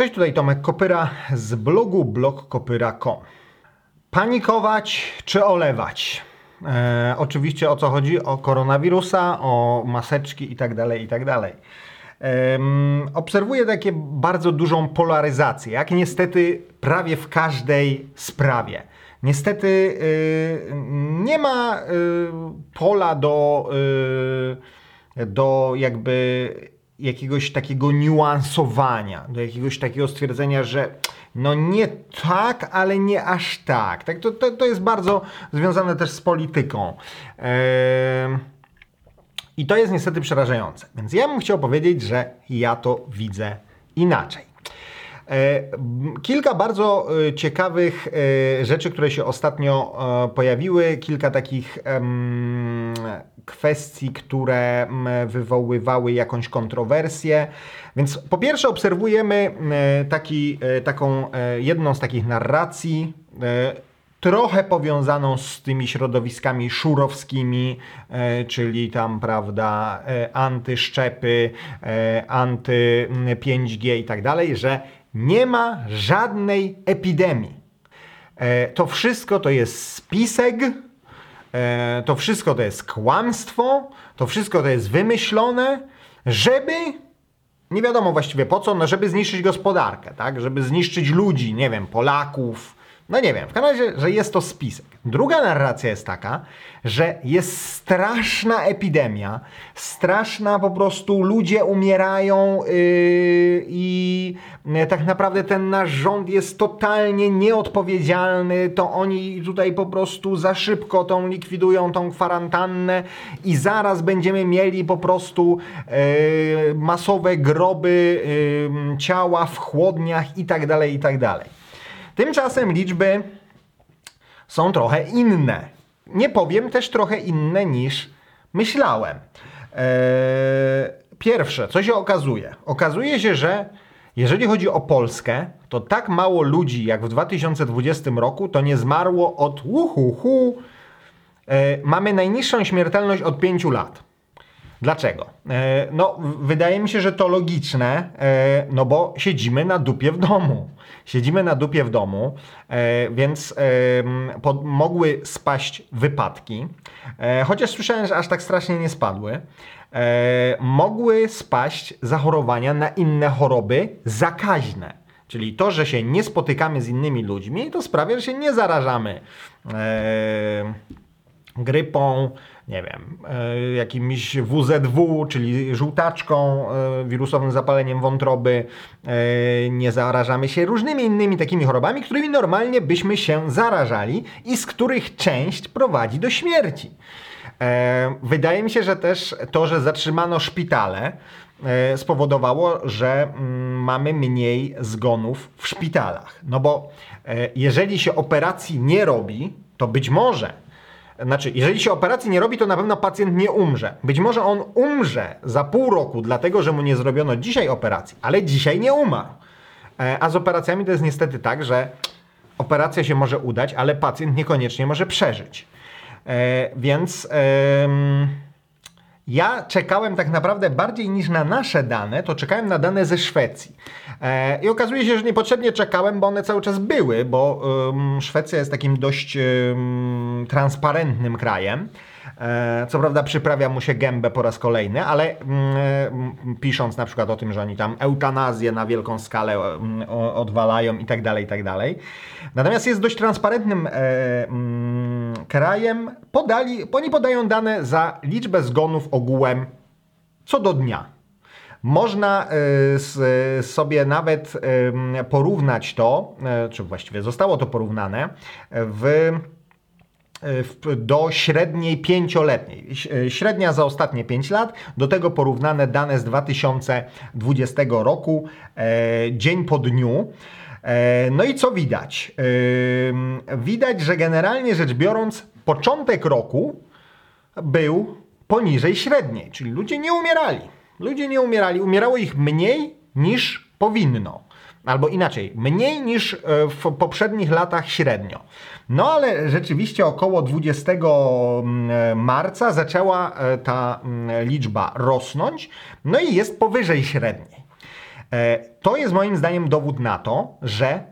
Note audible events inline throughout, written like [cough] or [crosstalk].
Cześć, tutaj Tomek Kopyra z blogu blogkopyra.com. Panikować czy olewać? E, oczywiście o co chodzi? O koronawirusa, o maseczki itd. itd. Um, obserwuję takie bardzo dużą polaryzację, jak niestety prawie w każdej sprawie. Niestety y, nie ma y, pola do, y, do jakby jakiegoś takiego niuansowania, do jakiegoś takiego stwierdzenia, że no nie tak, ale nie aż tak. tak to, to, to jest bardzo związane też z polityką. I to jest niestety przerażające. Więc ja bym chciał powiedzieć, że ja to widzę inaczej. E, kilka bardzo e, ciekawych e, rzeczy, które się ostatnio pojawiły, kilka takich kwestii, które wywoływały jakąś kontrowersję. Więc po pierwsze obserwujemy taki, taką jedną z takich narracji, trochę powiązaną z tymi środowiskami szurowskimi, czyli tam, prawda, antyszczepy, anty 5G i tak dalej, że nie ma żadnej epidemii. E, to wszystko to jest spisek, e, to wszystko to jest kłamstwo, to wszystko to jest wymyślone, żeby nie wiadomo właściwie po co, no żeby zniszczyć gospodarkę, tak? Żeby zniszczyć ludzi, nie wiem, Polaków, no nie wiem, w każdym razie, że jest to spisek. Druga narracja jest taka, że jest straszna epidemia, straszna po prostu, ludzie umierają yy, i tak naprawdę ten nasz rząd jest totalnie nieodpowiedzialny, to oni tutaj po prostu za szybko tą likwidują tą kwarantannę i zaraz będziemy mieli po prostu yy, masowe groby yy, ciała w chłodniach i tak dalej, i tak dalej. Tymczasem liczby są trochę inne. Nie powiem też trochę inne niż myślałem. Eee, pierwsze, co się okazuje? Okazuje się, że jeżeli chodzi o Polskę, to tak mało ludzi jak w 2020 roku to nie zmarło od uhuhu. Eee, mamy najniższą śmiertelność od 5 lat. Dlaczego? E, no, wydaje mi się, że to logiczne, e, no bo siedzimy na dupie w domu. Siedzimy na dupie w domu, e, więc mogły spaść wypadki, chociaż słyszałem, że aż tak strasznie nie spadły. Mogły spaść zachorowania na inne choroby zakaźne. Czyli to, że się nie spotykamy z innymi ludźmi, to sprawia, że się nie zarażamy grypą, nie wiem, e, jakimś WZW, czyli żółtaczką, e, wirusowym zapaleniem wątroby, e, nie zarażamy się różnymi innymi takimi chorobami, którymi normalnie byśmy się zarażali i z których część prowadzi do śmierci. Wydaje mi się, że też to, że zatrzymano szpitale, spowodowało, że mm, mamy mniej zgonów w szpitalach. No bo jeżeli się operacji nie robi, to być może znaczy, jeżeli się operacji nie robi, to na pewno pacjent nie umrze. Być może on umrze za pół roku, dlatego że mu nie zrobiono dzisiaj operacji, ale dzisiaj nie umarł. E, a z operacjami to jest niestety tak, że operacja się może udać, ale pacjent niekoniecznie może przeżyć. E, więc. Ja czekałem tak naprawdę bardziej niż na nasze dane, to czekałem na dane ze Szwecji. E, I okazuje się, że niepotrzebnie czekałem, bo one cały czas były, bo Szwecja jest takim dość transparentnym krajem. E, co prawda przyprawia mu się gębę po raz kolejny, ale mm, pisząc na przykład o tym, że oni tam eutanazję na wielką skalę mm, odwalają i tak dalej, i tak dalej. Natomiast jest dość transparentnym e, mm, krajem. Podali, oni podają dane za liczbę zgonów ogółem co do dnia. Można e, sobie nawet porównać to, czy właściwie zostało to porównane w do średniej pięcioletniej. E, średnia za ostatnie 5 lat, do tego porównane dane z 2020 roku, e, dzień po dniu. E, no i co widać? Widać, że generalnie rzecz biorąc, początek roku był poniżej średniej, czyli ludzie nie umierali. Ludzie nie umierali, umierało ich mniej niż powinno. Albo inaczej, mniej niż w poprzednich latach średnio. No ale rzeczywiście około 20 mm, marca zaczęła e, ta mm, liczba rosnąć, no i jest powyżej średniej. E, to jest moim zdaniem dowód na to, że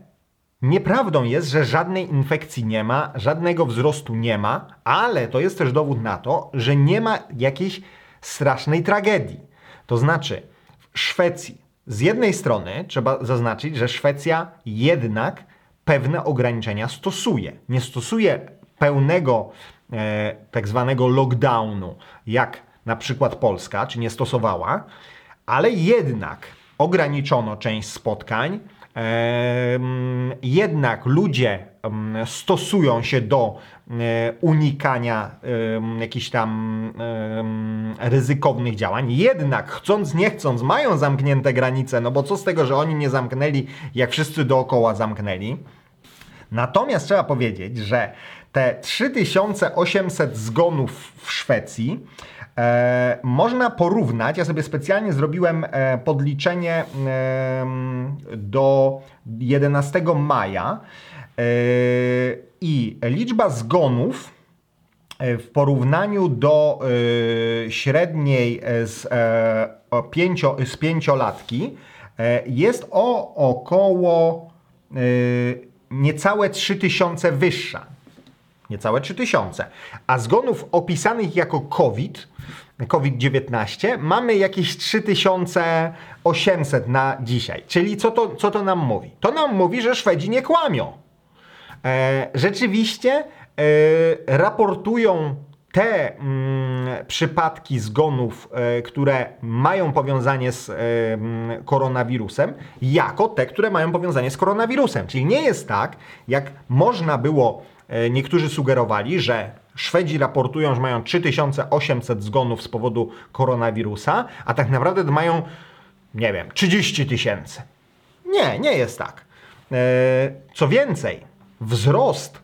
nieprawdą jest, że żadnej infekcji nie ma, żadnego wzrostu nie ma, ale to jest też dowód na to, że nie ma jakiejś strasznej tragedii. To znaczy, w Szwecji z jednej strony trzeba zaznaczyć, że Szwecja jednak pewne ograniczenia stosuje. Nie stosuje pełnego e, tak zwanego lockdownu, jak na przykład Polska, czy nie stosowała, ale jednak ograniczono część spotkań, jednak ludzie stosują się do e, unikania jakichś tam ryzykownych działań, jednak chcąc, nie chcąc, mają zamknięte granice, no bo co z tego, że oni nie zamknęli, jak wszyscy dookoła zamknęli. Natomiast trzeba powiedzieć, że te 3800 zgonów w Szwecji e, można porównać. Ja sobie specjalnie zrobiłem e, podliczenie e, do 11 maja e, i liczba zgonów e, w porównaniu do e, średniej z, pięcio, z pięciolatki jest o około niecałe 3000 wyższa. Niecałe 3000. A zgonów opisanych jako COVID, COVID-19 mamy jakieś 3800 na dzisiaj. Czyli co to, co to nam mówi? To nam mówi, że Szwedzi nie kłamią. E, rzeczywiście e, raportują te mm, przypadki zgonów, e, które mają powiązanie z e, mm, koronawirusem, jako te, które mają powiązanie z koronawirusem. Czyli nie jest tak, jak można było, e, niektórzy sugerowali, że Szwedzi raportują, że mają 3800 zgonów z powodu koronawirusa, a tak naprawdę mają, nie wiem, 30 tysięcy. Nie, nie jest tak. Co więcej, wzrost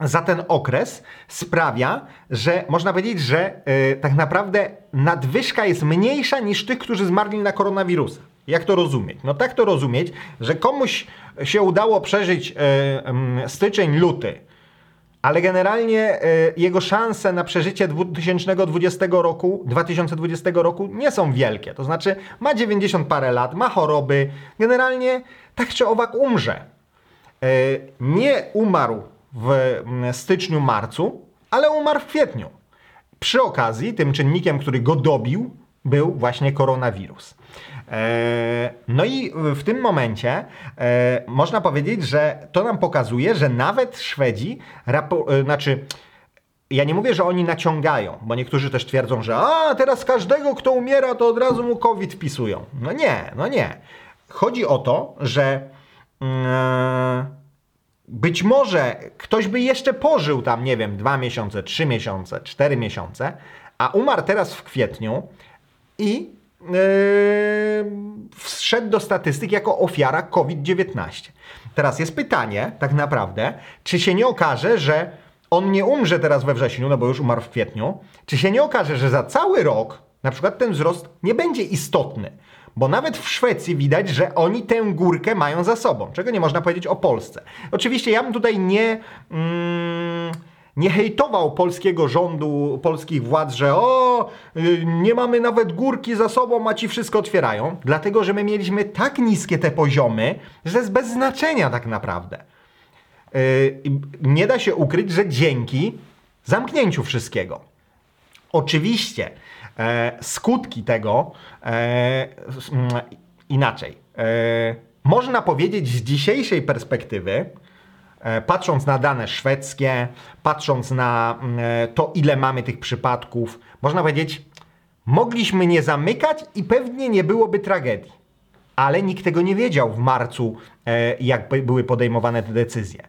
za ten okres sprawia, że można powiedzieć, że yy, tak naprawdę nadwyżka jest mniejsza niż tych, którzy zmarli na koronawirusa. Jak to rozumieć? No tak to rozumieć, że komuś się udało przeżyć yy, yy, styczeń, luty, ale generalnie jego szanse na przeżycie 2020 roku, 2020 roku nie są wielkie. To znaczy ma 90 parę lat, ma choroby, generalnie tak czy owak umrze. Nie umarł w mm, styczniu, marcu, ale umarł w kwietniu. Przy okazji, tym czynnikiem, który go dobił, był właśnie koronawirus. E, no i w tym momencie e, można powiedzieć, że to nam pokazuje, że nawet Szwedzi, e, znaczy ja nie mówię, że oni naciągają, bo niektórzy też twierdzą, że a teraz każdego, kto umiera, to od razu mu COVID wpisują. No nie, no nie. Chodzi o to, że yy, być może ktoś by jeszcze pożył tam, nie wiem, dwa miesiące, trzy miesiące, cztery miesiące, a umarł teraz w kwietniu i yy, wszedł do statystyk jako ofiara COVID-19. Teraz jest pytanie, tak naprawdę, czy się nie okaże, że on nie umrze teraz we wrześniu, no bo już umarł w kwietniu, czy się nie okaże, że za cały rok na przykład ten wzrost nie będzie istotny. Bo nawet w Szwecji widać, że oni tę górkę mają za sobą, czego nie można powiedzieć o Polsce. Oczywiście ja bym tutaj nie. Mm, nie hejtował polskiego rządu, polskich władz, że o, y, nie mamy nawet górki za sobą, a ci wszystko otwierają, dlatego że my mieliśmy tak niskie te poziomy, że jest bez znaczenia tak naprawdę. Yy, nie da się ukryć, że dzięki zamknięciu wszystkiego. Oczywiście e, skutki tego e, inaczej. E, można powiedzieć z dzisiejszej perspektywy, patrząc na dane szwedzkie, patrząc na to, ile mamy tych przypadków, można powiedzieć, mogliśmy nie zamykać i pewnie nie byłoby tragedii. Ale nikt tego nie wiedział w marcu, jak były podejmowane te decyzje.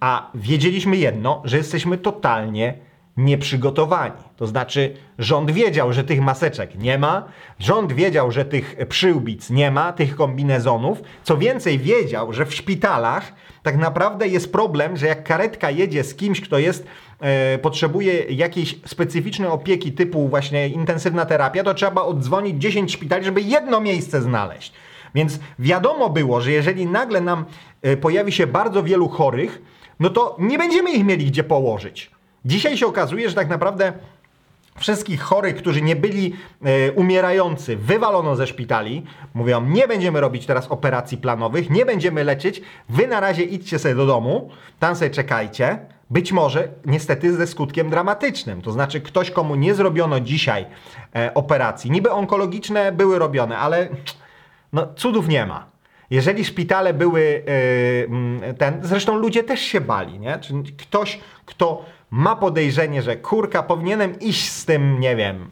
A wiedzieliśmy jedno, że jesteśmy totalnie nieprzygotowani. To znaczy, rząd wiedział, że tych maseczek nie ma, rząd wiedział, że tych przyłbic nie ma, tych kombinezonów. Co więcej, wiedział, że w szpitalach tak naprawdę jest problem, że jak karetka jedzie z kimś, kto jest, e, potrzebuje jakiejś specyficznej opieki typu właśnie intensywna terapia, to trzeba oddzwonić 10 szpitali, żeby jedno miejsce znaleźć. Więc wiadomo było, że jeżeli nagle nam e, pojawi się bardzo wielu chorych, no to nie będziemy ich mieli gdzie położyć. Dzisiaj się okazuje, że tak naprawdę Wszystkich chorych, którzy nie byli e, umierający, wywalono ze szpitali. Mówią, nie będziemy robić teraz operacji planowych, nie będziemy leczyć. Wy na razie idźcie sobie do domu, tam sobie czekajcie. Być może niestety ze skutkiem dramatycznym. To znaczy, ktoś, komu nie zrobiono dzisiaj e, operacji, niby onkologiczne były robione, ale no, cudów nie ma. Jeżeli szpitale były yy, ten, zresztą ludzie też się bali, nie? Czyli ktoś, kto ma podejrzenie, że kurka, powinienem iść z tym, nie wiem,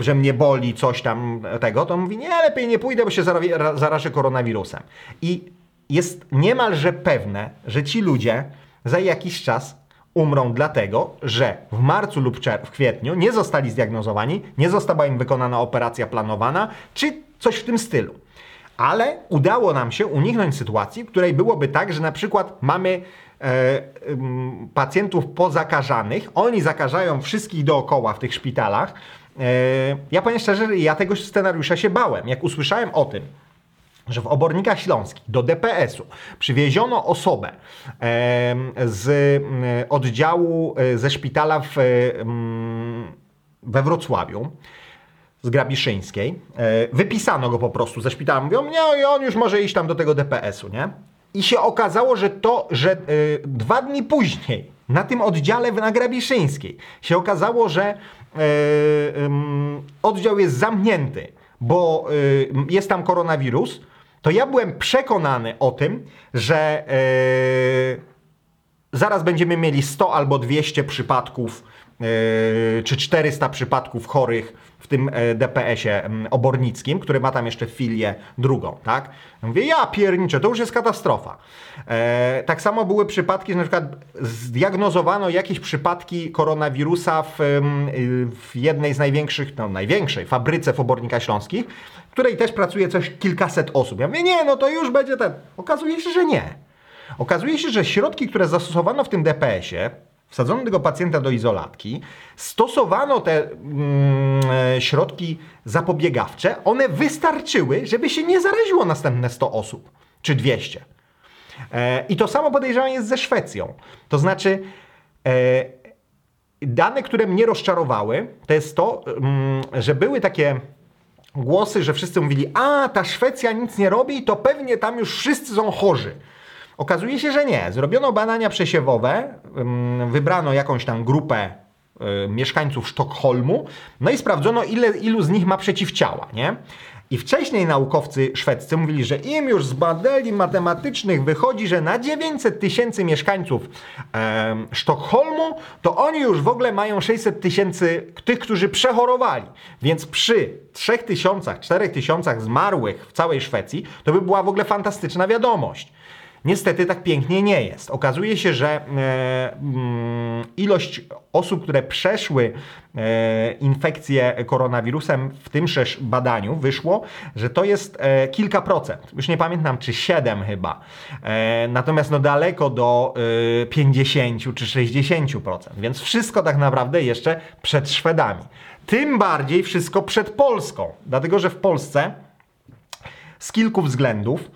że mnie boli coś tam tego, to mówi, nie, lepiej nie pójdę, bo się zarażę koronawirusem. I jest niemalże pewne, że ci ludzie za jakiś czas umrą dlatego, że w marcu lub w kwietniu nie zostali zdiagnozowani, nie została im wykonana operacja planowana, czy coś w tym stylu. Ale udało nam się uniknąć sytuacji, w której byłoby tak, że na przykład mamy pacjentów pozakażanych, oni zakażają wszystkich dookoła w tych szpitalach. E, ja powiem szczerze, ja tego scenariusza się bałem. Jak usłyszałem o tym, że w obornikach śląskich do DPS-u przywieziono osobę e, z e, oddziału e, ze szpitala w, e, we Wrocławiu, z Grabiszyńskiej. Wypisano go po prostu ze szpitala. Mówią, nie, on już może iść tam do tego DPS-u, nie? I się okazało, że to, że dwa dni później na tym oddziale na Grabiszyńskiej się okazało, że oddział jest zamknięty, bo jest tam koronawirus, to ja byłem przekonany o tym, że zaraz będziemy mieli 100 albo 200 przypadków, czy 400 przypadków chorych w tym e, DPS-ie obornickim, który ma tam jeszcze filię drugą, tak? mówię, ja pierniczę, to już jest katastrofa. E, tak samo były przypadki, że na przykład zdiagnozowano jakieś przypadki koronawirusa w, w jednej z największych, no największej fabryce w obornikach śląskich, w której też pracuje coś kilkaset osób. Ja mówię, nie, no to już będzie ten. Okazuje się, że nie. Okazuje się, że środki, które zastosowano w tym DPS-ie, wsadzono tego pacjenta do izolatki, stosowano te mm, e, środki zapobiegawcze, one wystarczyły, żeby się nie zaraziło następne 100 osób czy 200. E, I to samo podejrzewam jest ze Szwecją. To znaczy, e, dane, które mnie rozczarowały, to jest to, mm, że były takie głosy, że wszyscy mówili, a ta Szwecja nic nie robi, to pewnie tam już wszyscy są chorzy. Okazuje się, że nie. Zrobiono badania przesiewowe, wybrano jakąś tam grupę y, mieszkańców Sztokholmu, no i sprawdzono, ile, ilu z nich ma przeciwciała, nie? I wcześniej naukowcy szwedzcy mówili, że im już z modeli matematycznych wychodzi, że na 900 tysięcy mieszkańców e, Sztokholmu, to oni już w ogóle mają 600 tysięcy tych, którzy przechorowali. Więc przy 3 tysiącach, 4 tysiącach zmarłych w całej Szwecji, to by była w ogóle fantastyczna wiadomość. Niestety tak pięknie nie jest. Okazuje się, że e, mm, ilość osób, które przeszły e, infekcję koronawirusem w tymże badaniu wyszło, że to jest e, kilka procent. Już nie pamiętam, czy 7 chyba. Natomiast no daleko do 50 e, czy 60%. Więc wszystko tak naprawdę jeszcze przed Szwedami. Tym bardziej wszystko przed Polską. Dlatego, że w Polsce z kilku względów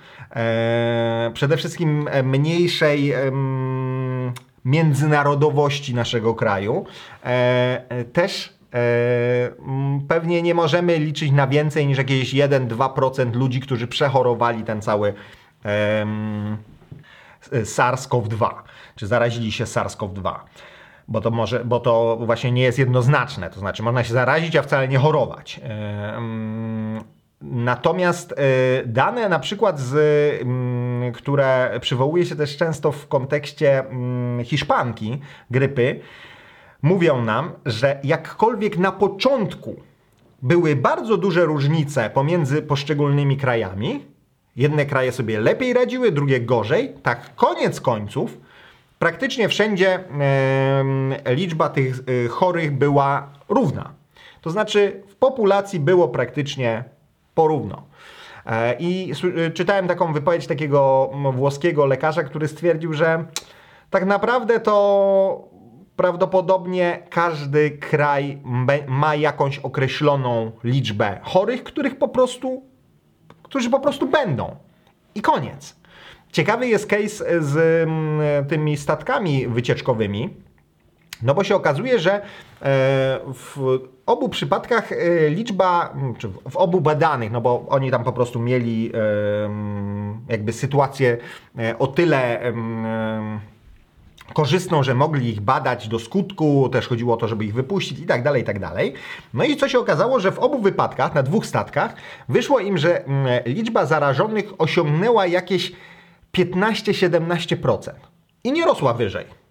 przede wszystkim e, mniejszej międzynarodowości naszego kraju. E, też pewnie nie możemy liczyć na więcej niż jakieś 1-2% ludzi, którzy przechorowali ten cały SARS-CoV-2, czy zarazili się SARS-CoV-2 bo to, może, bo to właśnie nie jest jednoznaczne. To znaczy, można się zarazić, a wcale nie chorować. Natomiast y, dane na przykład, z, mm, które przywołuje się też często w kontekście mm, hiszpanki, grypy, mówią nam, że jakkolwiek na początku były bardzo duże różnice pomiędzy poszczególnymi krajami, jedne kraje sobie lepiej radziły, drugie gorzej, tak koniec końców praktycznie wszędzie liczba tych y, chorych była równa. To znaczy w populacji było praktycznie porówno. E, I e, czytałem taką wypowiedź takiego włoskiego lekarza, który stwierdził, że tak naprawdę to prawdopodobnie każdy kraj ma jakąś określoną liczbę chorych, których po prostu, którzy po prostu będą. I koniec. Ciekawy jest case z tymi statkami wycieczkowymi, No bo się okazuje, że e, w obu przypadkach e, liczba, czy w obu badanych, no bo oni tam po prostu mieli e, jakby sytuację o tyle korzystną, że mogli ich badać do skutku, też chodziło o to, żeby ich wypuścić i tak dalej, i tak dalej. No i co się okazało, że w obu wypadkach, na dwóch statkach, wyszło im, że liczba zarażonych osiągnęła jakieś 15-17% i nie rosła wyżej.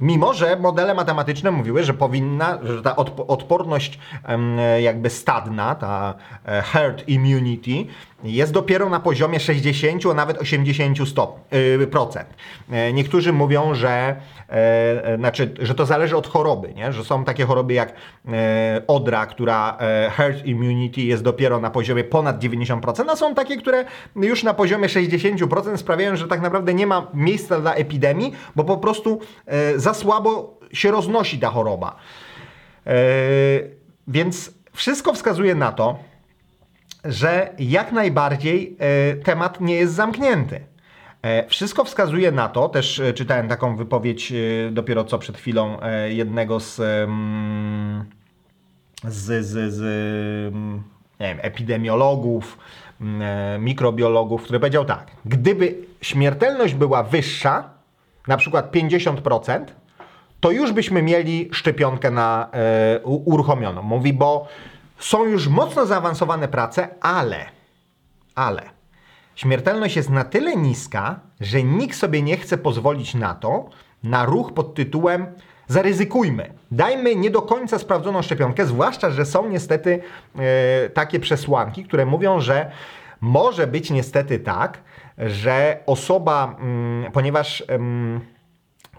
Mimo, że modele matematyczne mówiły, że powinna, że ta odporność jakby stadna, ta e, herd immunity, jest dopiero na poziomie 60, a nawet 80 stop, yy, procent. Yy, niektórzy mówią, że, yy, znaczy, że to zależy od choroby, nie? że są takie choroby jak odra, która herd immunity jest dopiero na poziomie ponad 90%, a są takie, które już na poziomie 60% sprawiają, że tak naprawdę nie ma miejsca dla epidemii, bo po prostu za słabo się roznosi ta choroba. Więc wszystko wskazuje na to, że jak najbardziej e, temat nie jest zamknięty. E, wszystko wskazuje na to, też e, czytałem taką wypowiedź dopiero co przed chwilą jednego z, z, z, z nie wiem, epidemiologów, mikrobiologów, który powiedział tak: gdyby śmiertelność była wyższa, na przykład 50%, to już byśmy mieli szczepionkę na uruchomioną. Mówi, bo są już mocno zaawansowane prace, ale, ale śmiertelność jest na tyle niska, że nikt sobie nie chce pozwolić na to, na ruch pod tytułem zaryzykujmy. Dajmy nie do końca sprawdzoną szczepionkę, zwłaszcza, że są niestety e, takie przesłanki, które mówią, że może być niestety tak, że osoba, mm, ponieważ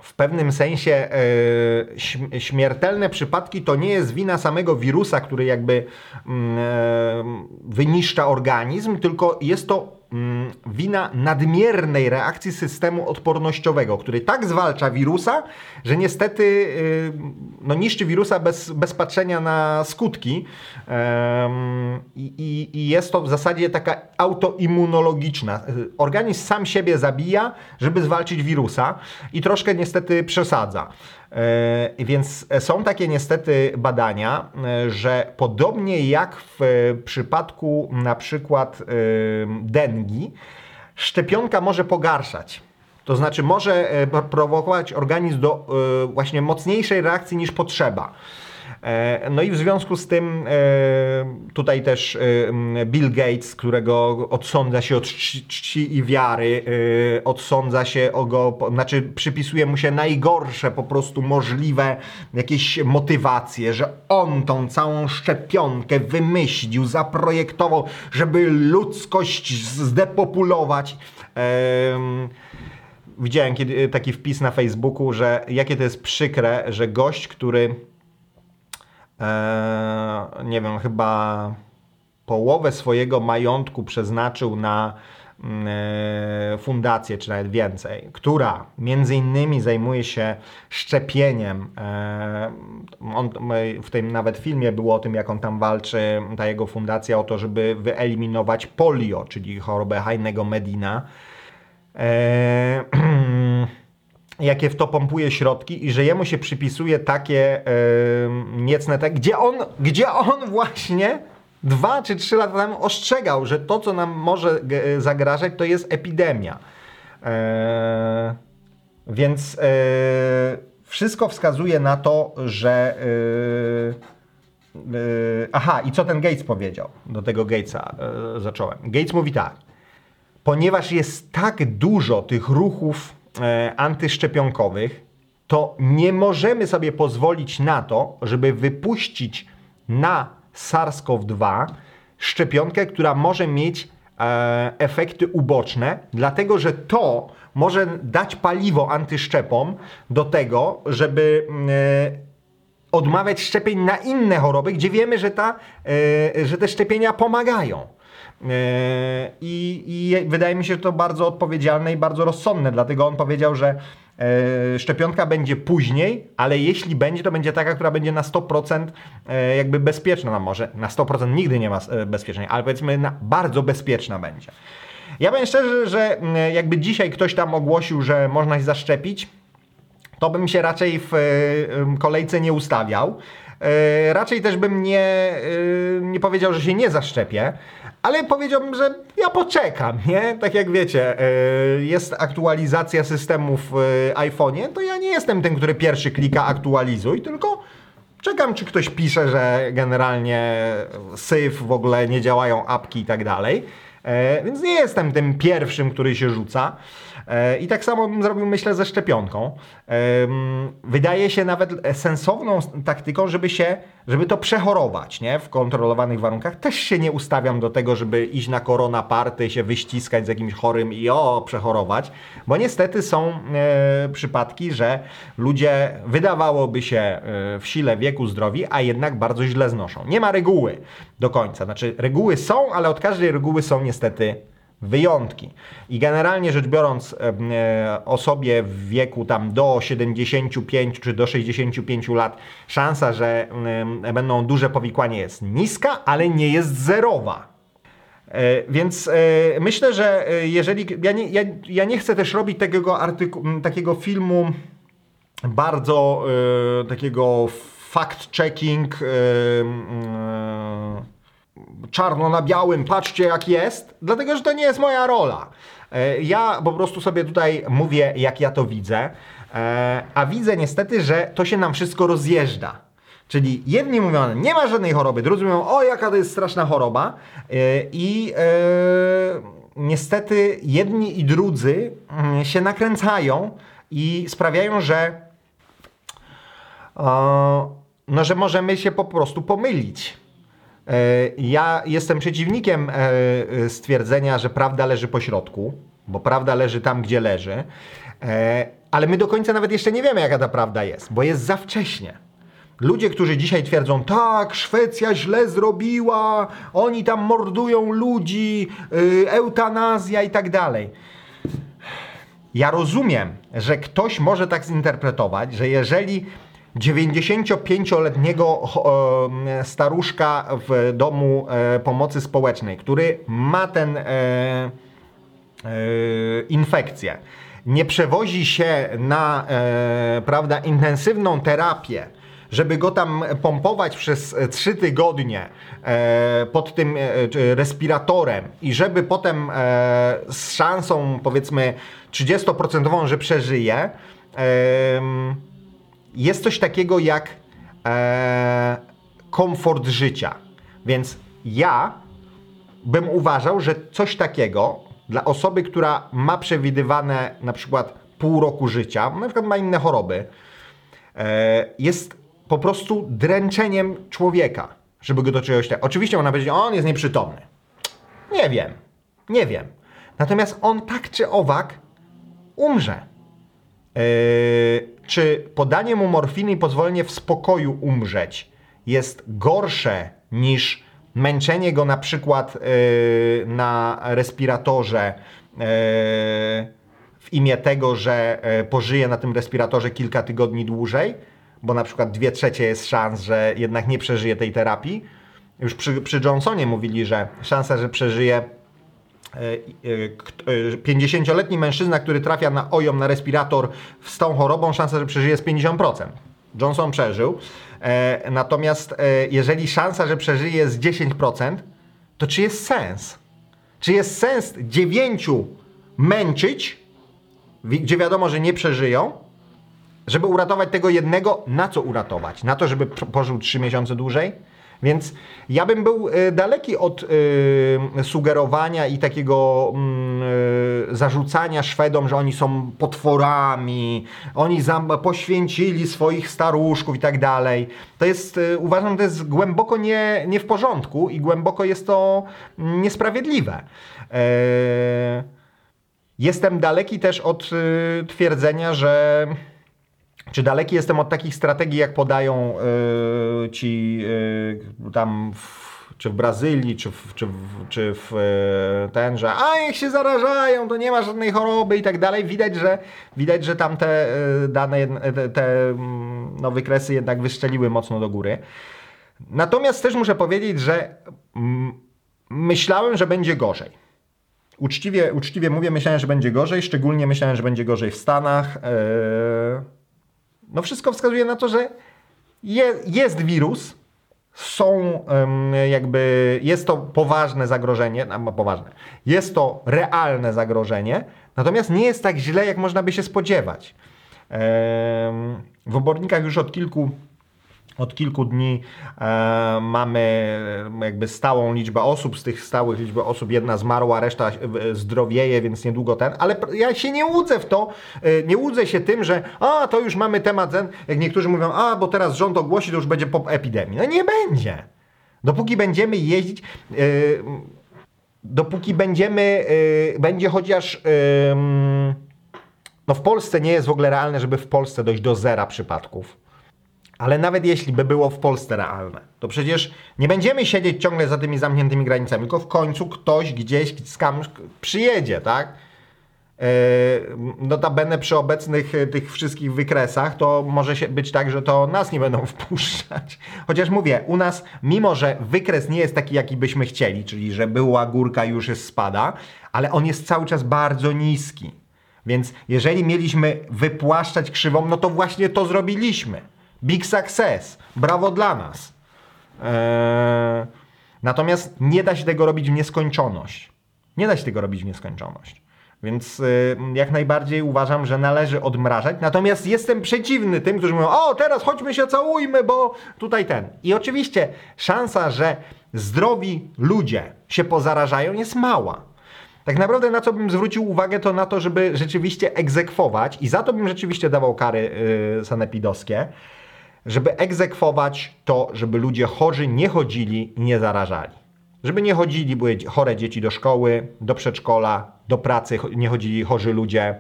w pewnym sensie e, śmiertelne przypadki to nie jest wina samego wirusa, który jakby mm, e, wyniszcza organizm, tylko jest to wina nadmiernej reakcji systemu odpornościowego, który tak zwalcza wirusa, że niestety y, no, niszczy wirusa bez, bez patrzenia na skutki. I, I jest to w zasadzie taka autoimmunologiczna. Organizm sam siebie zabija, żeby zwalczyć wirusa i troszkę niestety przesadza. E, więc są takie niestety badania, e, że podobnie jak w przypadku na przykład e, dengi, szczepionka może pogarszać. To znaczy może prowokować organizm do właśnie mocniejszej reakcji niż potrzeba. E, no i w związku z tym e, tutaj też e, Bill Gates, którego odsądza się od czci i wiary, odsądza się o go, znaczy przypisuje mu się najgorsze po prostu możliwe jakieś motywacje, że on tą całą szczepionkę wymyślił, zaprojektował, żeby ludzkość zdepopulować. Widziałem kiedy, taki wpis na Facebooku, że jakie to jest przykre, że gość, który e, nie wiem, chyba połowę swojego majątku przeznaczył na mm, e, fundację, czy nawet więcej, która między innymi zajmuje się szczepieniem. E, on, w tym nawet filmie było o tym, jak on tam walczy, ta jego fundacja, o to, żeby wyeliminować polio, czyli chorobę Heinego Medina. E, [clears throat] jakie w to pompuje środki i że jemu się przypisuje takie yy, niecne, tak, gdzie on, gdzie on właśnie dwa czy trzy lata temu ostrzegał, że to, co nam może zagrażać, to jest epidemia. Yy, więc yy, wszystko wskazuje na to, że. Yy, yy, aha, i co ten Gates powiedział? Do tego Gatesa zacząłem. Gates mówi tak. Ponieważ jest tak dużo tych ruchów E, antyszczepionkowych, to nie możemy sobie pozwolić na to, żeby wypuścić na SARS-CoV-2 szczepionkę, która może mieć e, efekty uboczne, dlatego że to może dać paliwo antyszczepom do tego, żeby e, odmawiać szczepień na inne choroby, gdzie wiemy, że, ta, że te szczepienia pomagają. E, I, I, wydaje mi się, że to bardzo odpowiedzialne i bardzo rozsądne, dlatego on powiedział, że e, szczepionka będzie później, ale jeśli będzie, to będzie taka, która będzie na 100% e, jakby bezpieczna. No może na 100% nigdy nie ma bezpiecznej, ale powiedzmy na bardzo bezpieczna będzie. Ja powiem szczerze, że jakby dzisiaj ktoś tam ogłosił, że można się zaszczepić, to bym się raczej w kolejce nie ustawiał. Raczej też bym nie, nie powiedział, że się nie zaszczepię, ale powiedziałbym, że ja poczekam, nie? Tak jak wiecie, jest aktualizacja systemu w iPhone'ie, to ja nie jestem ten, który pierwszy klika aktualizuj, tylko czekam, czy ktoś pisze, że generalnie syf, w ogóle nie działają apki i tak dalej. Więc nie jestem tym pierwszym, który się rzuca. E, I tak samo bym zrobił, myślę, ze szczepionką. Wydaje się nawet sensowną taktyką, żeby się, żeby to przechorować, nie? W kontrolowanych warunkach. Też się nie ustawiam do tego, żeby iść na korona party, się wyściskać z jakimś chorym i o, przechorować, bo niestety są e, przypadki, że ludzie wydawałoby się e, w sile wieku zdrowi, a jednak bardzo źle znoszą. Nie ma reguły do końca. Znaczy, reguły są, ale od każdej reguły są niestety wyjątki. I generalnie rzecz biorąc, e, osobie w wieku tam do 75 czy do 65 lat, szansa, że będą duże powikłanie jest niska, ale nie jest zerowa. E, więc e, myślę, że jeżeli. Ja nie, ja, ja nie chcę też robić takiego, artyku, takiego filmu bardzo takiego fact-checking czarno na białym, patrzcie jak jest, dlatego że to nie jest moja rola. E, ja po prostu sobie tutaj mówię, jak ja to widzę, e, a widzę niestety, że to się nam wszystko rozjeżdża. Czyli jedni mówią, nie ma żadnej choroby, drudzy mówią, o jaka to jest straszna choroba. E, I niestety jedni i drudzy mm, się nakręcają i sprawiają, że, no, że możemy się po prostu pomylić. E, ja jestem przeciwnikiem e, stwierdzenia, że prawda leży po środku, bo prawda leży tam, gdzie leży, e, ale my do końca nawet jeszcze nie wiemy, jaka ta prawda jest, bo jest za wcześnie. Ludzie, którzy dzisiaj twierdzą, tak, Szwecja źle zrobiła, oni tam mordują ludzi, eutanazja i tak dalej. Ja rozumiem, że ktoś może tak zinterpretować, że jeżeli 95-letniego e, staruszka w domu e, pomocy społecznej, który ma ten e, infekcję, nie przewozi się na prawda, intensywną terapię, żeby go tam pompować przez 3 tygodnie pod tym respiratorem i żeby potem z szansą powiedzmy 30% że przeżyje, jest coś takiego jak e, komfort życia. Więc ja bym uważał, że coś takiego dla osoby, która ma przewidywane na przykład pół roku życia, na przykład ma inne choroby, e, jest po prostu dręczeniem człowieka, żeby go do czegoś... Tak- Oczywiście można powiedzieć, on jest nieprzytomny. Nie wiem, nie wiem. Natomiast on tak czy owak umrze. Yy, czy podanie mu morfiny i pozwolenie w spokoju umrzeć jest gorsze niż męczenie go na przykład yy, na respiratorze yy, w imię tego, że pożyje na tym respiratorze kilka tygodni dłużej, bo na przykład dwie trzecie jest szans, że jednak nie przeżyje tej terapii. Już przy, przy Johnsonie mówili, że szansa, że przeżyje 50-letni e, e, mężczyzna, który trafia na ojom na respirator z tą chorobą, szansa, że przeżyje jest 50%. Johnson przeżył. E, natomiast jeżeli szansa, że przeżyje jest 10%, to czy jest sens? Czy jest sens dziewięciu męczyć, gdzie wiadomo, że nie przeżyją, żeby uratować tego jednego, na co uratować? Na to, żeby pożył 3 miesiące dłużej? Więc ja bym był y, daleki od y, sugerowania i takiego mm, y, zarzucania Szwedom, że oni są potworami, oni poświęcili swoich staruszków i tak dalej. To jest, uważam, to jest głęboko nie, nie w porządku i głęboko jest to niesprawiedliwe. Jestem daleki też od twierdzenia, że czy daleki jestem od takich strategii, jak podają yy, ci yy, tam w, czy w Brazylii, czy w, czy w, czy w yy, ten, że a jak się zarażają, to nie ma żadnej choroby i tak dalej. Widać, że widać, że tam te yy, dane, te, te mm, no, wykresy jednak wyszczeliły mocno do góry. Natomiast też muszę powiedzieć, że mm, myślałem, że będzie gorzej. Uczciwie, uczciwie mówię, myślałem, że będzie gorzej, szczególnie myślałem, że będzie gorzej w Stanach. Yy No wszystko wskazuje na to, że je, jest wirus, są jakby, jest to poważne zagrożenie, no poważne, jest to realne zagrożenie, natomiast nie jest tak źle, jak można by się spodziewać. W obornikach już od kilku od kilku dni e, mamy e, jakby stałą liczbę osób, z tych stałych liczby osób jedna zmarła, reszta zdrowieje, więc niedługo ten, ale ja się nie łudzę w to, e, nie łudzę się tym, że a, to już mamy temat ten, jak niektórzy mówią, a, bo teraz rząd ogłosi, to już będzie po epidemii. No nie będzie. Dopóki będziemy jeździć, e, dopóki będziemy, e, będzie chociaż... em, no w Polsce nie jest w ogóle realne, żeby w Polsce dojść do zera przypadków. Ale nawet jeśli by było w Polsce realne, to przecież nie będziemy siedzieć ciągle za tymi zamkniętymi granicami, tylko w końcu ktoś gdzieś skądś przyjedzie, tak? Yy, Notabene przy obecnych e, tych wszystkich wykresach to może się być tak, że to nas nie będą [laughs] wpuszczać. Chociaż mówię, u nas, mimo że wykres nie jest taki, jaki byśmy chcieli, czyli że była górka już jest spada, ale on jest cały czas bardzo niski. Więc jeżeli mieliśmy wypłaszczać krzywą, no to właśnie to zrobiliśmy. Big success. Brawo dla nas. Eee, natomiast nie da się tego robić w nieskończoność. Nie da się tego robić w nieskończoność. Więc y, jak najbardziej uważam, że należy odmrażać. Natomiast jestem przeciwny tym, którzy mówią: O, teraz chodźmy się całujmy, bo tutaj ten. I oczywiście szansa, że zdrowi ludzie się pozarażają, jest mała. Tak naprawdę na co bym zwrócił uwagę, to na to, żeby rzeczywiście egzekwować, i za to bym rzeczywiście dawał kary yy, sanepidowskie, żeby egzekwować to, żeby ludzie chorzy nie chodzili i nie zarażali. Żeby nie chodzili, były chore dzieci do szkoły, do przedszkola, do pracy, nie chodzili chorzy ludzie.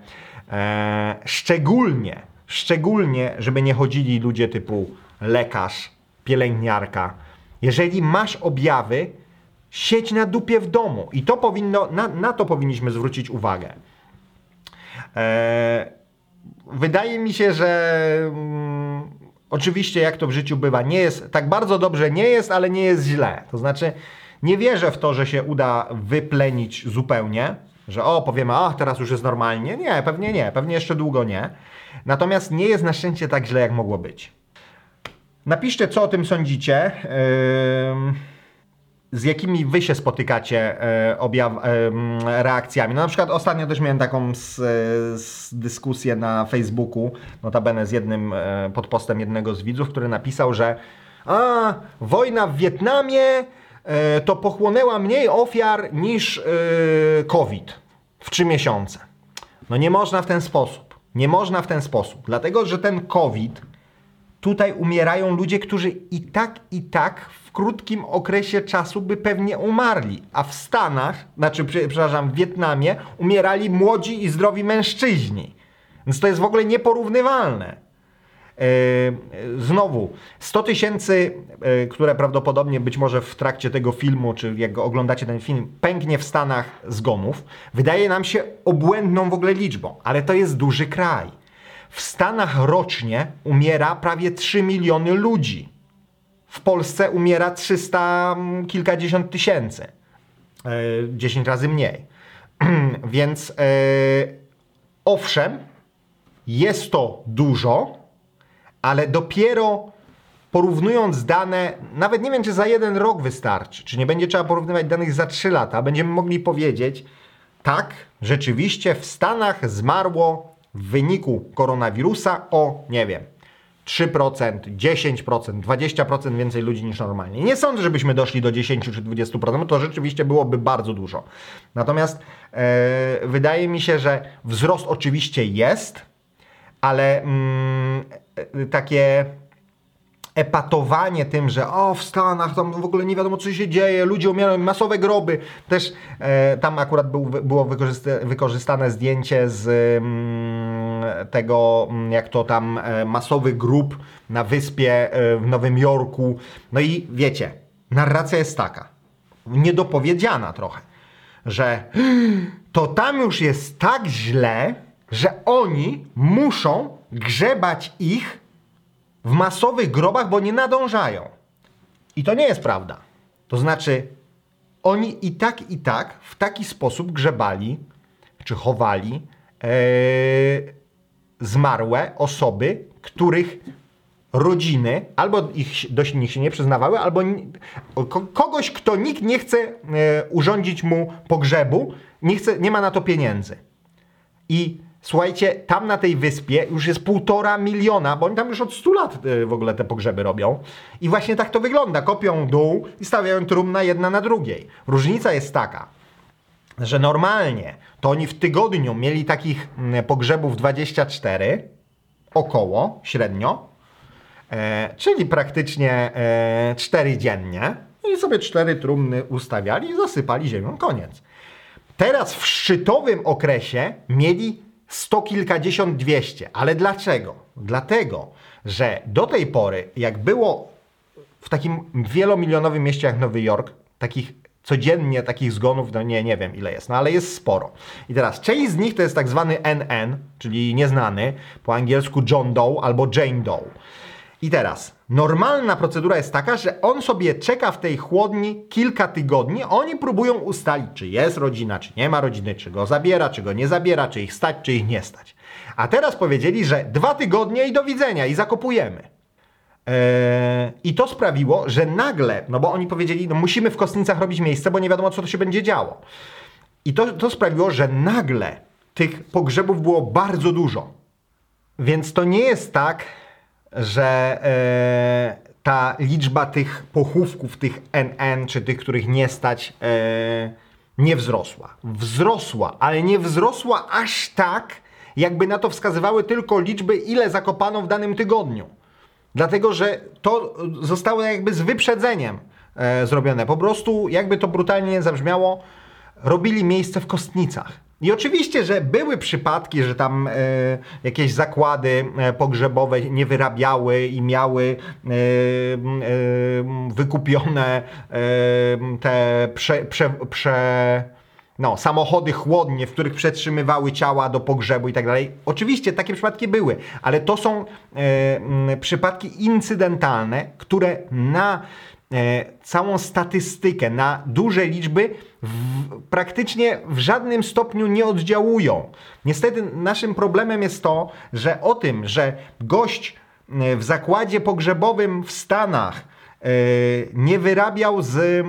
E, szczególnie, szczególnie, żeby nie chodzili ludzie typu lekarz, pielęgniarka. Jeżeli masz objawy, siedź na dupie w domu. I to powinno, na, na to powinniśmy zwrócić uwagę. E, wydaje mi się, że mm, oczywiście jak to w życiu bywa, nie jest tak bardzo dobrze nie jest, ale nie jest źle. To znaczy nie wierzę w to, że się uda wyplenić zupełnie, że o, powiemy, a teraz już jest normalnie. Nie, pewnie nie, pewnie jeszcze długo nie. Natomiast nie jest na szczęście tak źle, jak mogło być. Napiszcie, co o tym sądzicie. Ym, z jakimi wy się spotykacie e, objaw, em, reakcjami. No na przykład ostatnio też miałem taką z, z dyskusję na Facebooku, notabene z jednym e, pod postem jednego z widzów, który napisał, że a, wojna w Wietnamie e, to pochłonęła mniej ofiar niż e, COVID w trzy miesiące. No nie można w ten sposób. Nie można w ten sposób, dlatego że ten COVID tutaj umierają ludzie, którzy i tak, i tak w krótkim okresie czasu by pewnie umarli. A w Stanach, znaczy, prze- przepraszam, w Wietnamie umierali młodzi i zdrowi mężczyźni. Więc to jest w ogóle nieporównywalne. Yy, Znowu, 100 tysięcy, yy, które prawdopodobnie być może w trakcie tego filmu, czy jak oglądacie ten film, pęknie w Stanach zgonów, wydaje nam się obłędną w ogóle liczbą, ale to jest duży kraj. W Stanach rocznie umiera prawie 3 miliony ludzi. W Polsce umiera 300 mm, kilkadziesiąt tysięcy. Yy, 10 razy mniej. [clears throat] Więc yy, owszem, jest to dużo, ale dopiero porównując dane, nawet nie wiem, czy za jeden rok wystarczy, czy nie będzie trzeba porównywać danych za 3 lata, będziemy mogli powiedzieć, tak, rzeczywiście w Stanach zmarło w wyniku koronawirusa o, nie wiem, 3%, 10%, 20% więcej ludzi niż normalnie. Nie sądzę, żebyśmy doszli do 10 czy 20%, to rzeczywiście byłoby bardzo dużo. Natomiast e, wydaje mi się, że wzrost oczywiście jest, ale mm, e, takie epatowanie tym, że o w Stanach tam w ogóle nie wiadomo co się dzieje, ludzie umierają, masowe groby. Też e, tam akurat był, było wykorzysta, wykorzystane zdjęcie z mm, tego, mm, jak to tam e, masowy grób na wyspie e, w Nowym Jorku. No i wiecie, narracja jest taka, niedopowiedziana trochę, że to tam już jest tak źle, że oni muszą grzebać ich w masowych grobach, bo nie nadążają. I to nie jest prawda. To znaczy, oni i tak, i tak w taki sposób grzebali, czy chowali e, zmarłe osoby których rodziny albo ich, do nich się nie przyznawały, albo kogoś, kto nikt nie chce e, urządzić mu pogrzebu, nie, chce, nie ma na to pieniędzy. I słuchajcie, tam na tej wyspie już jest półtora miliona, bo oni tam już od 100 lat e, w ogóle te pogrzeby robią. I właśnie tak to wygląda. Kopią dół i stawiają trumna jedna na drugiej. Różnica jest taka, że normalnie to oni w tygodniu mieli takich mm, pogrzebów 24, około, średnio, e, czyli praktycznie e, 4 dziennie. I sobie cztery trumny ustawiali i zasypali ziemią. Koniec. Teraz w szczytowym okresie mieli sto kilkadziesiąt, dwieście. Ale dlaczego? Dlatego, że do tej pory, jak było w takim wielomilionowym mieście jak Nowy Jork, takich codziennie takich zgonów, no nie, nie wiem ile jest, no ale jest sporo. I teraz część z nich to jest tak zwany NN, czyli nieznany, po angielsku John Doe albo Jane Doe. I teraz, normalna procedura jest taka, że on sobie czeka w tej chłodni kilka tygodni, oni próbują ustalić, czy jest rodzina, czy nie ma rodziny, czy go zabiera, czy go nie zabiera, czy ich stać, czy ich nie stać. A teraz powiedzieli, że dwa tygodnie i do widzenia, i zakopujemy. Eee, I to sprawiło, że nagle, no bo oni powiedzieli, no musimy w Kostnicach robić miejsce, bo nie wiadomo, co to się będzie działo. I to, to sprawiło, że nagle tych pogrzebów było bardzo dużo. Więc to nie jest tak, że e, ta liczba tych pochówków, tych NN, czy tych, których nie stać, e, nie wzrosła. Wzrosła, ale nie wzrosła aż tak, jakby na to wskazywały tylko liczby, ile zakopano w danym tygodniu. Dlatego, że to zostało jakby z wyprzedzeniem e, zrobione. Po prostu, jakby to brutalnie nie zabrzmiało, robili miejsce w kostnicach. I oczywiście, że były przypadki, że tam e, jakieś zakłady e, pogrzebowe nie wyrabiały i miały e, e, wykupione e, te prze, prze, prze, no, samochody chłodnie, w których przetrzymywały ciała do pogrzebu i tak dalej. Oczywiście takie przypadki były, ale to są e, przypadki incydentalne, które na e, całą statystykę, na duże liczby w, praktycznie w żadnym stopniu nie oddziałują. Niestety naszym problemem jest to, że o tym, że gość e, w zakładzie pogrzebowym w Stanach nie wyrabiał z e,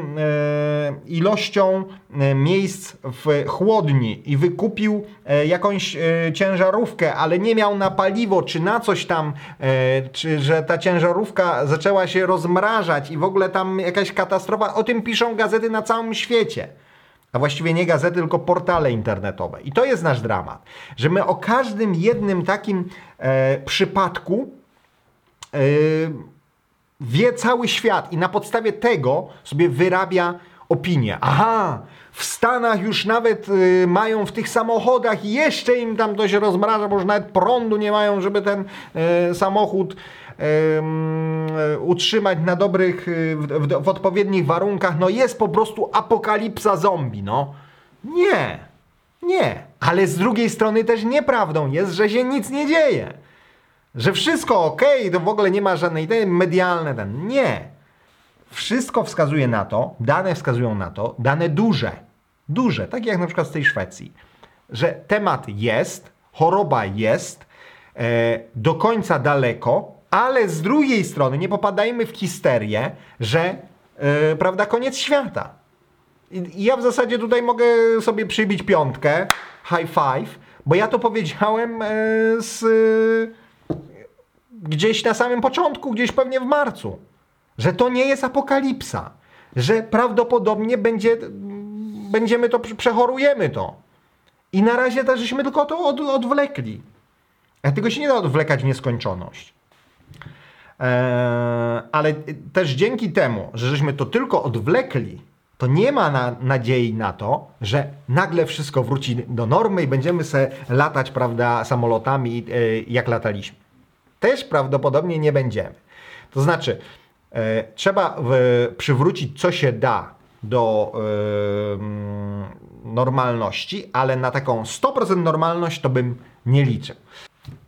ilością e, miejsc w chłodni i wykupił e, jakąś e, ciężarówkę, ale nie miał na paliwo czy na coś tam, e, czy że ta ciężarówka zaczęła się rozmrażać i w ogóle tam jakaś katastrofa. O tym piszą gazety na całym świecie. A właściwie nie gazety, tylko portale internetowe. I to jest nasz dramat, że my o każdym jednym takim e, przypadku e, wie cały świat i na podstawie tego sobie wyrabia opinię. Aha, w Stanach już nawet y, mają w tych samochodach jeszcze im tam to się rozmraża, bo już nawet prądu nie mają, żeby ten y, samochód y, utrzymać na dobrych, y, w, w, w odpowiednich warunkach. No jest po prostu apokalipsa zombie, no. Nie, nie. Ale z drugiej strony też nieprawdą jest, że się nic nie dzieje. Że wszystko ok, to w ogóle nie ma żadnej idei medialne. Ten. Nie. Wszystko wskazuje na to, dane wskazują na to, dane duże, duże, takie jak na przykład z tej Szwecji, że temat jest, choroba jest, e, do końca daleko, ale z drugiej strony nie popadajmy w histerię, że e, prawda, koniec świata. I ja w zasadzie tutaj mogę sobie przybić piątkę, high five, bo ja to powiedziałem e, z gdzieś na samym początku, gdzieś pewnie w marcu, że to nie jest apokalipsa, że prawdopodobnie będzie, będziemy to, przechorujemy to. I na razie też żeśmy tylko to od, odwlekli. A tego się nie da odwlekać w nieskończoność. Eee, ale też dzięki temu, że żeśmy to tylko odwlekli, to nie ma na, nadziei na to, że nagle wszystko wróci do normy i będziemy se latać, prawda, samolotami, e, jak lataliśmy. Też prawdopodobnie nie będziemy. To znaczy, e, trzeba w, przywrócić co się da do e, normalności, ale na taką 100% normalność to bym nie liczył.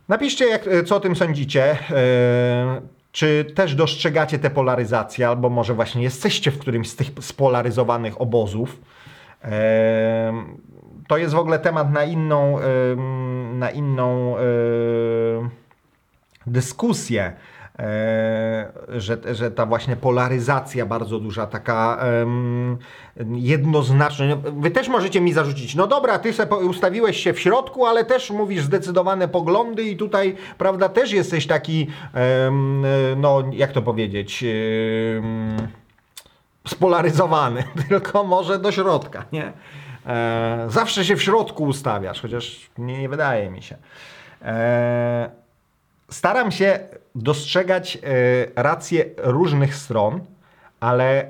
Napiszcie, jak, co o tym sądzicie. E, czy też dostrzegacie tę polaryzację, albo może właśnie jesteście w którymś z tych spolaryzowanych obozów. E, to jest w ogóle temat na inną, e, na inną e, dyskusje, e, że, że ta właśnie polaryzacja bardzo duża, taka em, jednoznaczna. No, Wy też możecie mi zarzucić, no dobra, ty se ustawiłeś się w środku, ale też mówisz zdecydowane poglądy i tutaj, prawda, też jesteś taki, no jak to powiedzieć, spolaryzowany, [laughs] tylko może do środka, nie? E, zawsze się w środku ustawiasz, chociaż nie, nie wydaje mi się. E, staram się dostrzegać e, racje różnych stron, ale e,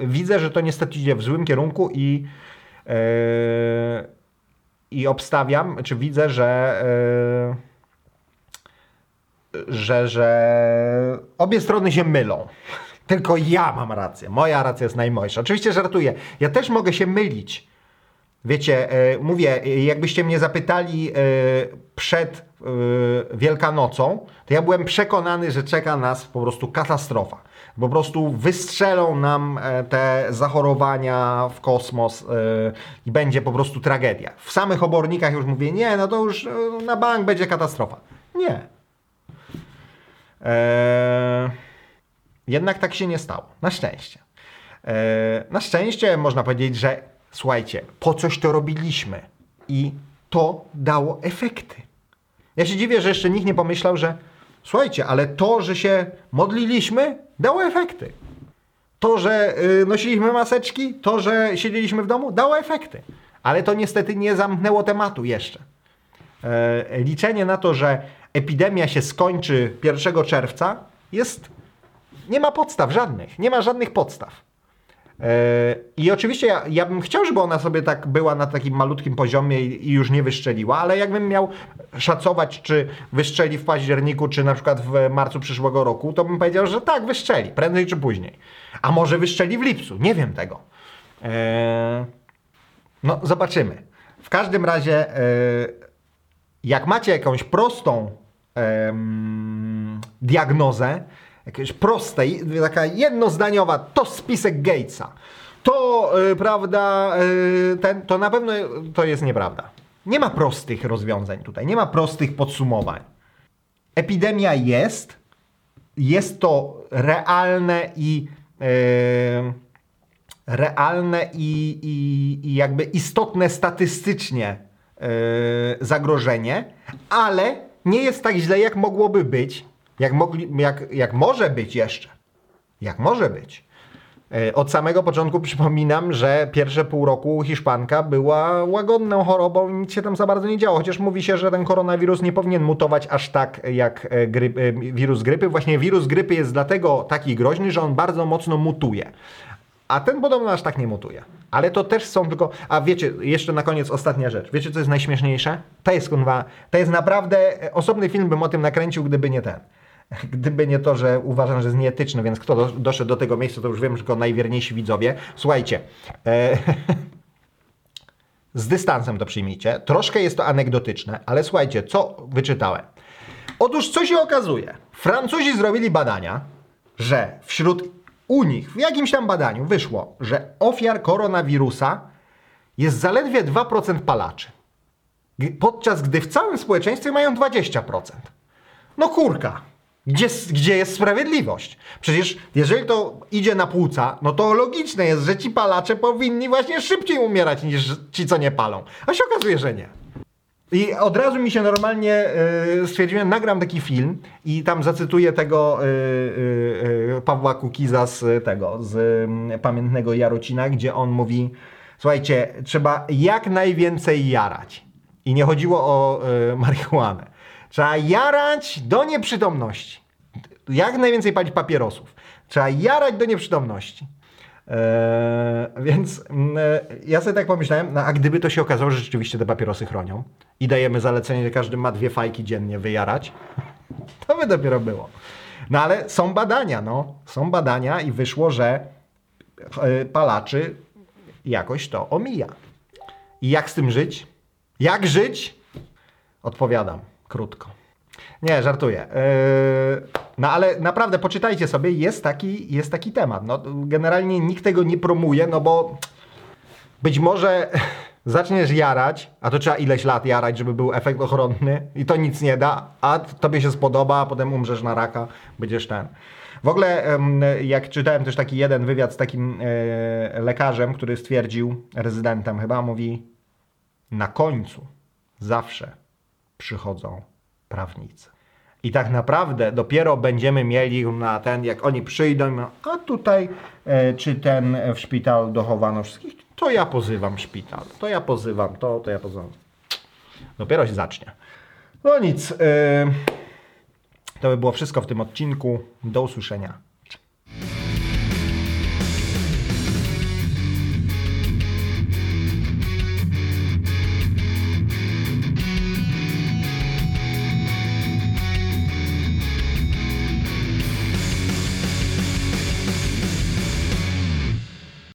widzę, że to niestety idzie w złym kierunku i, e, i obstawiam, czy widzę, że, że, że obie strony się mylą. Tylko ja mam rację. Moja racja jest najmojsza. Oczywiście żartuję. Ja też mogę się mylić. Wiecie, e, mówię, jakbyście mnie zapytali e, przed e, Wielkanocą, to ja byłem przekonany, że czeka nas po prostu katastrofa. Po prostu wystrzelą nam te zachorowania w kosmos i będzie po prostu tragedia. W samych obornikach już mówię, nie, no to już na bank będzie katastrofa. Nie. Jednak tak się nie stało. Na szczęście. Na szczęście można powiedzieć, że słuchajcie, po coś to robiliśmy i to dało efekty. Ja się dziwię, że jeszcze nikt nie pomyślał, że słuchajcie, ale to, że się modliliśmy, dało efekty. To, że y, nosiliśmy maseczki, to, że siedzieliśmy w domu, dało efekty. Ale to niestety nie zamknęło tematu jeszcze. E, liczenie na to, że epidemia się skończy 1 czerwca jest nie ma podstaw żadnych, nie ma żadnych podstaw. E, I oczywiście ja, ja bym chciał, żeby ona sobie tak była na takim malutkim poziomie i, i już nie wyszczeliła, ale jakbym miał szacować, czy wyszczeli w październiku, czy na przykład w marcu przyszłego roku, to bym powiedział, że tak, wyszczeli, prędzej czy później. A może wyszczeli w lipcu, nie wiem tego. E, no, zobaczymy. W każdym razie, e, jak macie jakąś prostą diagnozę, jakieś proste, taka jednozdaniowa, to spisek Gatesa, to y, prawda, y, ten, to na pewno to jest nieprawda. Nie ma prostych rozwiązań tutaj, nie ma prostych podsumowań. Epidemia jest, jest to realne i y, realne i, i, i jakby istotne statystycznie yy, zagrożenie, ale nie jest tak źle, jak mogłoby być, jak, mogli, jak, jak może być jeszcze. Jak może być. Yy, Od samego początku przypominam, że pierwsze pół roku Hiszpanka była łagodną chorobą i nic się tam za bardzo nie działo. Chociaż mówi się, że ten koronawirus nie powinien mutować aż tak jak e, e, wirus grypy. Właśnie wirus grypy jest dlatego taki groźny, że on bardzo mocno mutuje. A ten podobno aż tak nie mutuje. Ale to też są tylko. A wiecie, jeszcze na koniec ostatnia rzecz. Wiecie, co jest najśmieszniejsze? To jest kurwa. To jest naprawdę. e, Osobny film bym o tym nakręcił, gdyby nie ten. Gdyby nie to, że uważam, że jest nieetyczny, więc kto do, doszedł do tego miejsca, to już wiem, że tylko najwierniejsi widzowie. Słuchajcie. E, [laughs] z dystansem to przyjmijcie. Troszkę jest to anegdotyczne, ale słuchajcie, co wyczytałem. Otóż co się okazuje? Francuzi zrobili badania, że wśród u nich w jakimś tam badaniu wyszło, że ofiar koronawirusa jest zaledwie 2% palaczy. Podczas gdy w całym społeczeństwie mają 20%. No kurka, gdzie, gdzie jest sprawiedliwość? Przecież jeżeli to idzie na płuca, no to logiczne jest, że ci palacze powinni właśnie szybciej umierać niż ci, co nie palą. A się okazuje, że nie. I od razu mi się normalnie y, stwierdziłem, nagram taki film i tam zacytuję tego y, y, y, Pawła Kukiza z tego, z y, pamiętnego Jarocina, gdzie on mówi, słuchajcie, trzeba jak najwięcej jarać. I nie chodziło o y, marihuanę. Trzeba jarać do nieprzytomności. Jak najwięcej palić papierosów. Trzeba jarać do nieprzytomności. Eee, więc mm, e, ja sobie tak pomyślałem, no a gdyby to się okazało, że rzeczywiście te papierosy chronią i dajemy zalecenie, że każdy ma dwie fajki dziennie wyjarać, to by dopiero było. No ale są badania, no. Są badania i wyszło, że e, palaczy jakoś to omija. I jak z tym żyć? Jak żyć? Odpowiadam krótko. Nie, żartuję. Yy, no ale naprawdę poczytajcie sobie, jest taki, jest taki temat. No, generalnie nikt tego nie promuje, no bo być może, [laughs] zaczniesz jarać, a to trzeba ileś lat jarać, żeby był efekt ochronny i to nic nie da, a tobie się spodoba, a potem umrzesz na raka, będziesz ten. W ogóle, jak czytałem też taki jeden wywiad z takim e, lekarzem, który stwierdził, rezydentem chyba, mówi, na końcu zawsze przychodzą prawnicy. I tak naprawdę dopiero będziemy mieli na ten, jak oni przyjdą, a tutaj, e, czy ten w szpital dochowano wszystkich, to ja pozywam szpital, to ja pozywam to, to ja pozywam. Dopiero się zacznie. No nic, e, to by było wszystko w tym odcinku. Do usłyszenia.